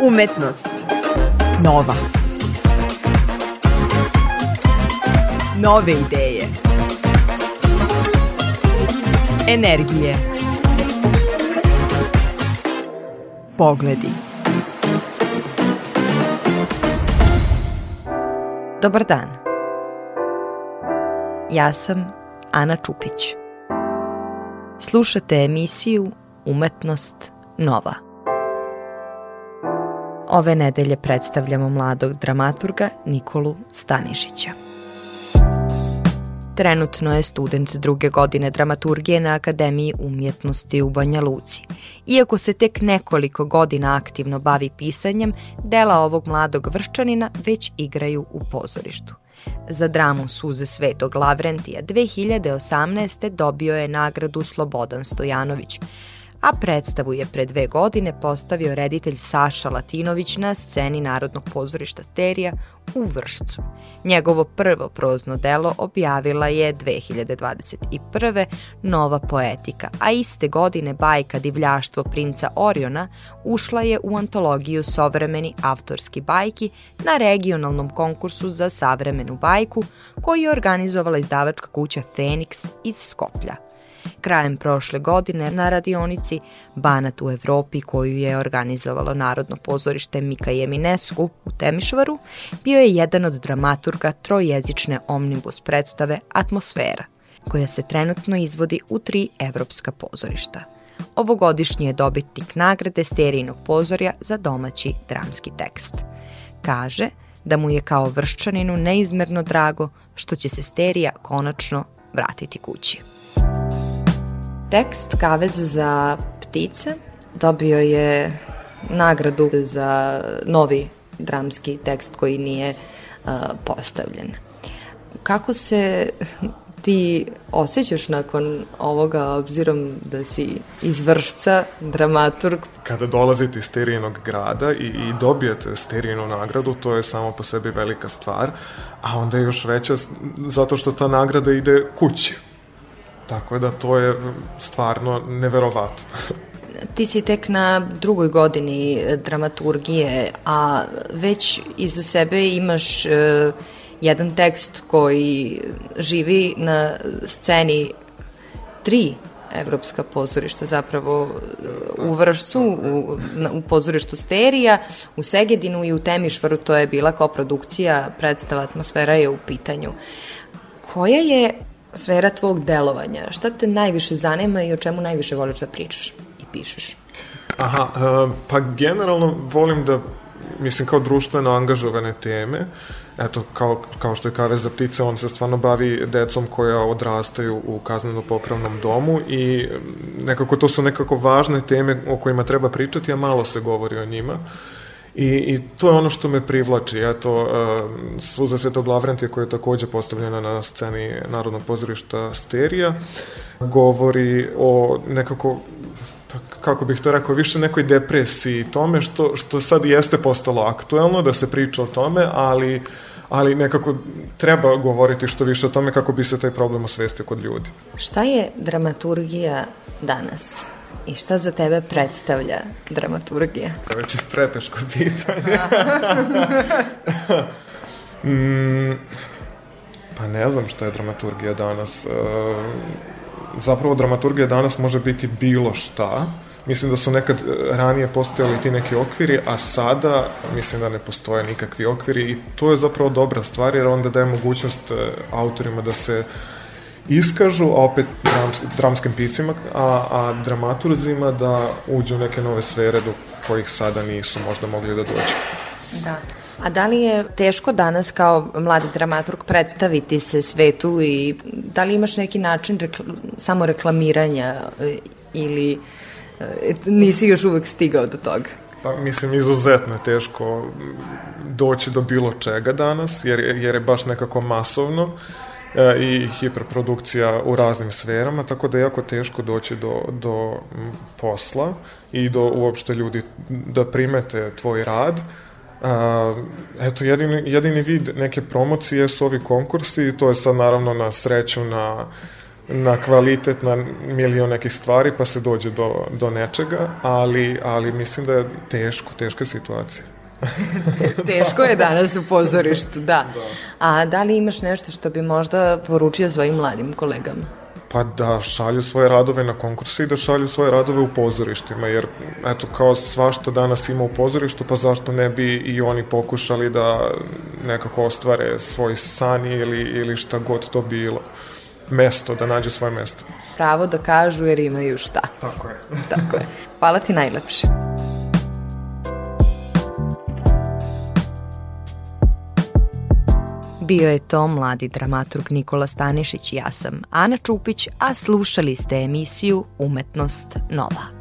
Umetnost. Nova. Nove ideje. Energije. Pogledi. Dobar dan. Ja sam Ana Čupić. Slušate emisiju Umetnost Nova. Ove nedelje predstavljamo mladog dramaturga Nikolu Stanišića. Trenutno je student druge godine dramaturgije na Akademiji umjetnosti u Banja Luci. Iako se tek nekoliko godina aktivno bavi pisanjem, dela ovog mladog vrščanina već igraju u pozorištu. Za dramu Suze Svetog Lavrentija 2018. dobio je nagradu Slobodan Stojanović, a predstavu je pre dve godine postavio reditelj Saša Latinović na sceni Narodnog pozorišta Sterija u Vršcu. Njegovo prvo prozno delo objavila je 2021. Nova poetika, a iste godine bajka Divljaštvo princa Oriona ušla je u antologiju Sovremeni autorski bajki na regionalnom konkursu za savremenu bajku koju je organizovala izdavačka kuća Feniks iz Skoplja krajem prošle godine na radionici Banat u Evropi koju je organizovalo Narodno pozorište Mika Jeminesku u Temišvaru, bio je jedan od dramaturga trojezične omnibus predstave Atmosfera, koja se trenutno izvodi u tri evropska pozorišta. Ovogodišnji je dobitnik nagrade Sterijinog pozorja za domaći dramski tekst. Kaže da mu je kao vrščaninu neizmerno drago što će se Sterija konačno vratiti kući. Tekst Kavez za ptice dobio je nagradu za novi dramski tekst koji nije uh, postavljen. Kako se ti osjećaš nakon ovoga, obzirom da si iz Vršca, dramaturg? Kada dolazite iz sterijenog grada i, i dobijete sterijenu nagradu, to je samo po sebi velika stvar, a onda je još veća zato što ta nagrada ide kući Tako da to je stvarno neverovatno. Ti si tek na drugoj godini dramaturgije, a već iza sebe imaš uh, jedan tekst koji živi na sceni tri evropska pozorišta zapravo u Vršcu, u, u pozorištu Sterija, u Segedinu i u Temišvaru, to je bila kao produkcija, predstava atmosfera je u pitanju. Koja je sfera tvog delovanja. Šta te najviše zanima i o čemu najviše voliš da pričaš i pišeš? Aha, uh, pa generalno volim da mislim kao društveno angažovane teme. Eto, kao, kao što je Kavez za ptice, on se stvarno bavi decom koja odrastaju u kazneno-popravnom domu i nekako to su nekako važne teme o kojima treba pričati, a malo se govori o njima. Uh, I, I to je ono što me privlači. Eto, uh, Suza Svetog Lavrentija koja je takođe postavljena na sceni Narodnog pozorišta Sterija, govori o nekako pa kako bih to rekao, više nekoj depresiji tome što, što sad jeste postalo aktuelno da se priča o tome, ali ali nekako treba govoriti što više o tome kako bi se taj problem osvestio kod ljudi. Šta je dramaturgija danas? I šta za tebe predstavlja dramaturgija? To je već preteško pitanje. mm, pa ne znam šta je dramaturgija danas. E, zapravo dramaturgija danas može biti bilo šta. Mislim da su nekad ranije postojali ti neki okviri, a sada mislim da ne postoje nikakvi okviri i to je zapravo dobra stvar jer onda daje mogućnost e, autorima da se uh, iskažu, a opet drams, dramskim pisima, a, a dramaturzima da uđu u neke nove sfere do kojih sada nisu možda mogli da dođu. Da. A da li je teško danas kao mladi dramaturg predstaviti se svetu i da li imaš neki način rekl samo reklamiranja e, ili e, nisi još uvek stigao do toga? Pa, mislim, izuzetno je teško doći do bilo čega danas, jer, jer je baš nekako masovno. Uh, i hiperprodukcija u raznim sferama, tako da je jako teško doći do, do posla i do uopšte ljudi da primete tvoj rad. A, eto, jedini, jedini vid neke promocije su ovi konkursi i to je sad naravno na sreću na na kvalitet, na milion nekih stvari, pa se dođe do, do nečega, ali, ali mislim da je teško, teška situacija. Teško je danas u pozorištu, da. da. A da li imaš nešto što bi možda poručio svojim mladim kolegama? Pa da šalju svoje radove na konkurse i da šalju svoje radove u pozorištima, jer eto kao svašta danas ima u pozorištu, pa zašto ne bi i oni pokušali da nekako ostvare svoj san ili, ili šta god to bilo mesto, da nađe svoje mesto. Pravo da kažu jer imaju šta. Tako je. Tako je. Hvala ti najlepše. Bio je to mladi dramaturg Nikola Stanišić i ja sam Ana Čupić, a slušali ste emisiju Umetnost Nova.